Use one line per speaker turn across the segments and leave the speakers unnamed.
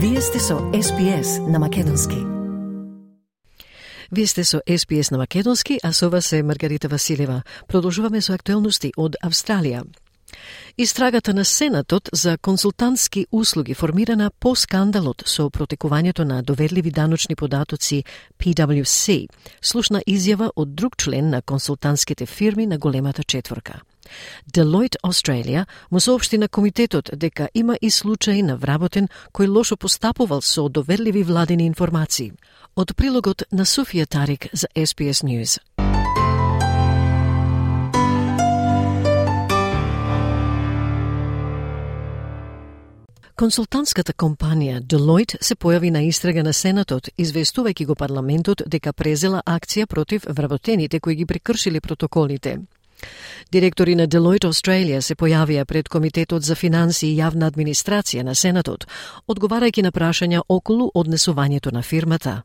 Вие сте со СПС на Македонски. Вие сте со СПС на Македонски, а со вас е Маргарита Василева. Продолжуваме со актуелности од Австралија. Истрагата на Сенатот за консултантски услуги формирана по скандалот со протекувањето на доверливи даночни податоци PwC, слушна изјава од друг член на консултантските фирми на големата четворка. Deloitte Australia му соопшти на комитетот дека има и случаи на вработен кој лошо постапувал со доверливи владени информации. Од прилогот на Софија Тарик за SPS News. Консултантската компанија Deloitte се појави на истрага на Сенатот, известувајќи го парламентот дека презела акција против вработените кои ги прекршили протоколите. Директори на Deloitte Australia се појавија пред Комитетот за финанси и јавна администрација на Сенатот, одговарајќи на прашања околу однесувањето на фирмата.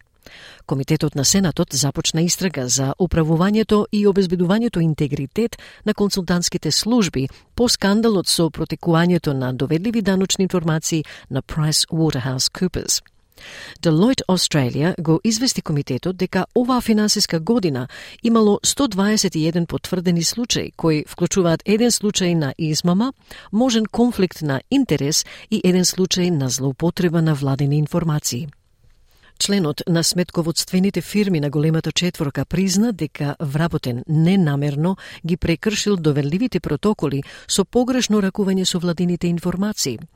Комитетот на Сенатот започна истрага за управувањето и обезбедувањето интегритет на консултантските служби по скандалот со протекувањето на доведливи даночни информации на Price Waterhouse Coopers. Deloitte Australia го извести комитетот дека оваа финансиска година имало 121 потврдени случаи кои вклучуваат еден случај на измама, можен конфликт на интерес и еден случај на злоупотреба на владени информации. Членот на сметководствените фирми на големата четворка призна дека вработен ненамерно ги прекршил доверливите протоколи со погрешно ракување со владините информации –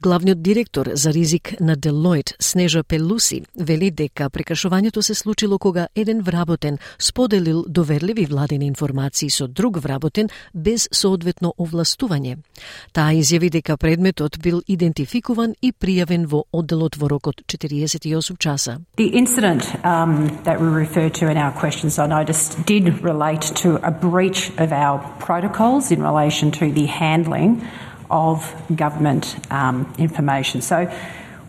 Главниот директор за ризик на Делојт, Снежа Пелуси, вели дека прекашувањето се случило кога еден вработен споделил доверливи владени информации со друг вработен без соодветно овластување. Таа изјави дека предметот бил идентификуван и пријавен во одделот во рокот 48 часа.
The incident um, that we referred to in our questions, I noticed, did relate to a breach of our protocols in relation to the handling of government um, information. So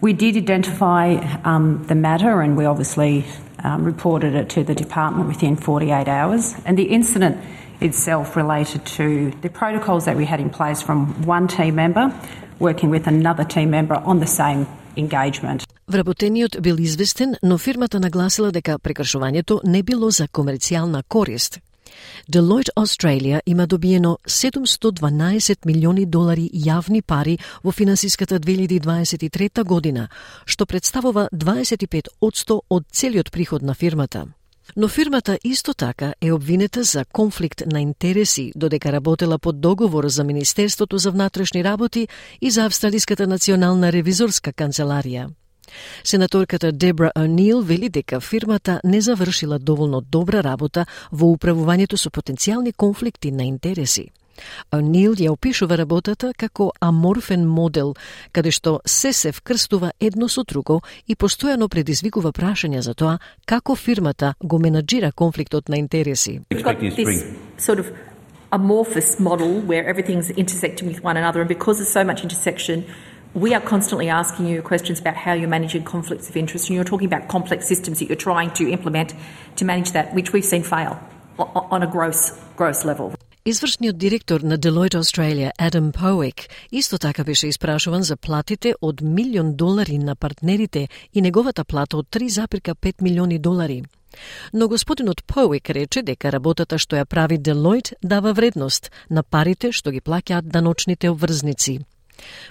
we did identify um, the matter and we obviously um, reported it to the department within 48 hours. And the incident itself related to the protocols that we had in place from one team member working with another team member on the same engagement.
Вработениот бил известен, но фирмата нагласила дека прекршувањето не било за комерцијална корист, Deloitte Australia има добиено 712 милиони долари јавни пари во финансиската 2023 година, што представува 25 од целиот приход на фирмата. Но фирмата исто така е обвинета за конфликт на интереси, додека работела под договор за Министерството за внатрешни работи и за Австралиската национална ревизорска канцеларија. Сенаторката Дебра О'Нил вели дека фирмата не завршила доволно добра работа во управувањето со потенцијални конфликти на интереси. О'Нил ја опишува работата како аморфен модел, каде што се се вкрстува едно со друго и постојано предизвикува прашања за тоа како фирмата го менаджира конфликтот на интереси.
sort of amorphous model where everything's intersecting with one another and because there's so much intersection we are constantly asking you questions about how you're managing conflicts of interest, and you're talking about complex systems that you're trying to implement to manage that, which we've seen fail on a gross, gross level.
Извршниот директор на Deloitte Australia, Адам Поек, исто така беше испрашуван за платите од милион долари на партнерите и неговата плата од 3,5 милиони долари. Но господинот Поек рече дека работата што ја прави Deloitte дава вредност на парите што ги плаќаат даночните обврзници.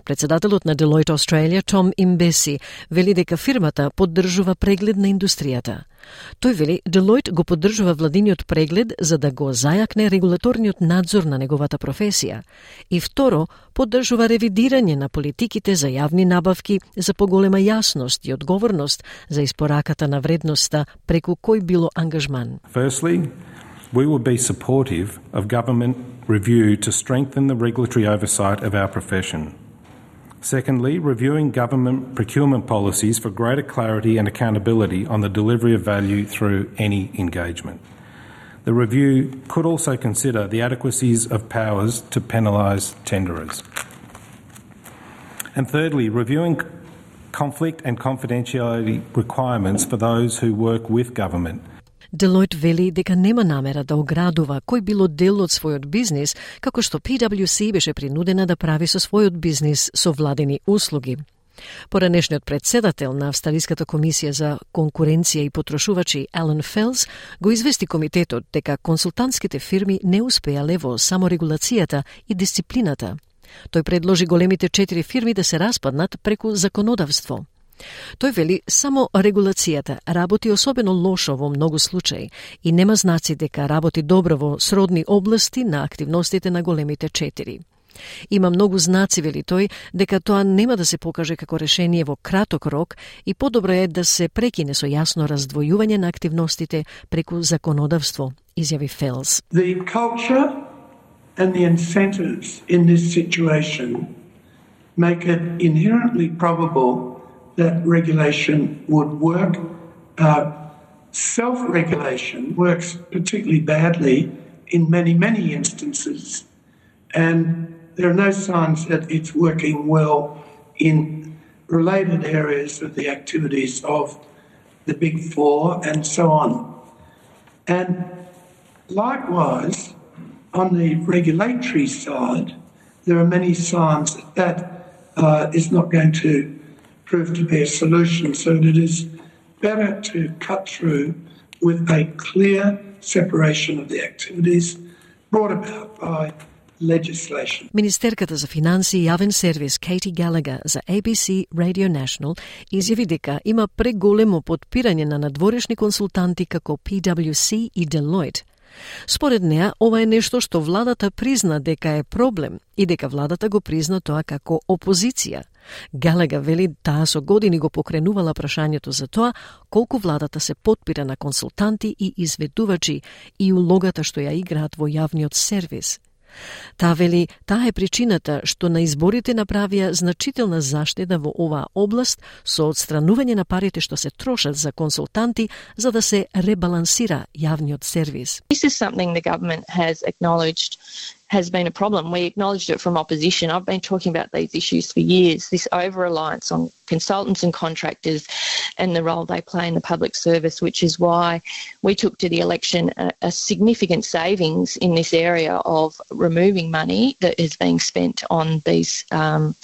Председателот на Deloitte Australia, Том Имбеси, вели дека фирмата поддржува преглед на индустријата. Тој вели Deloitte го поддржува владиниот преглед за да го зајакне регулаторниот надзор на неговата професија. И второ, поддржува ревидирање на политиките за јавни набавки за поголема јасност и одговорност за испораката на вредноста преку кој било ангажман.
Firstly, we will be supportive of government review to strengthen the regulatory oversight of our profession. Secondly, reviewing government procurement policies for greater clarity and accountability on the delivery of value through any engagement. The review could also consider the adequacies of powers to penalise tenderers. And thirdly, reviewing conflict and confidentiality requirements for those who work with government
Делојт вели дека нема намера да оградува кој било дел од својот бизнис, како што PwC беше принудена да прави со својот бизнис со владени услуги. Поранешниот председател на Австралиската комисија за конкуренција и потрошувачи Ален Фелс го извести комитетот дека консултантските фирми не успеале во саморегулацијата и дисциплината. Тој предложи големите четири фирми да се распаднат преку законодавство. Тој вели само регулацијата работи особено лошо во многу случаи и нема знаци дека работи добро во сродни области на активностите на големите четири. Има многу знаци, вели тој, дека тоа нема да се покаже како решение во краток рок и подобро е да се прекине со јасно раздвојување на активностите преку законодавство, изјави Фелс.
The culture and the incentives in this situation make it inherently probable that regulation would work. Uh, Self regulation works particularly badly in many, many instances. And there are no signs that it's working well in related areas of the activities of the Big Four and so on. And likewise, on the regulatory side, there are many signs that that uh, is not going to proved to be a solution. So it is better to cut through with a clear separation of the activities brought about by legislation.
Министерката за финансии и јавен сервис Кейти Галага за ABC Radio National изјави дека има преголемо подпирање на надворешни консултанти како PwC и Deloitte. Според неа, ова е нешто што владата призна дека е проблем и дека владата го призна тоа како опозиција. Галега вели таа со години го покренувала прашањето за тоа колку владата се подпира на консултанти и изведувачи и улогата што ја играат во јавниот сервис – Таа вели, таа е причината што на изборите направија значителна заштеда во оваа област со одстранување на парите што се трошат за консултанти за да се ребалансира јавниот сервис.
This is something the government has acknowledged has been a problem. We acknowledged it from opposition. I've been talking about these issues for years this over reliance on consultants and contractors and the role they play in the public service, which is why we took to the election a, a significant savings in this area of removing money that is being spent on these, um,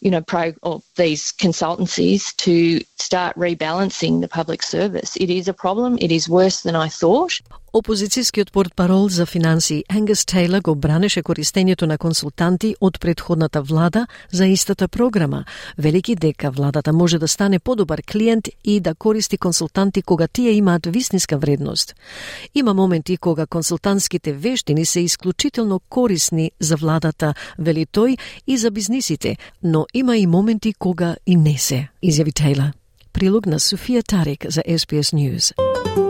you know, pro or these consultancies to start rebalancing the public service. It is a problem. It is worse than I thought.
Опозицијскиот портпарол за финансии Енгес Тейлор го бранеше користењето на консултанти од предходната влада за истата програма, велики дека владата може да стане подобар клиент и да користи консултанти кога тие имаат вистинска вредност. Има моменти кога консултантските вештини се исклучително корисни за владата, вели тој, и за бизнисите, но има и моменти кога и не се, изјави Тейлор. Прилог на Софија Тарик за SBS News.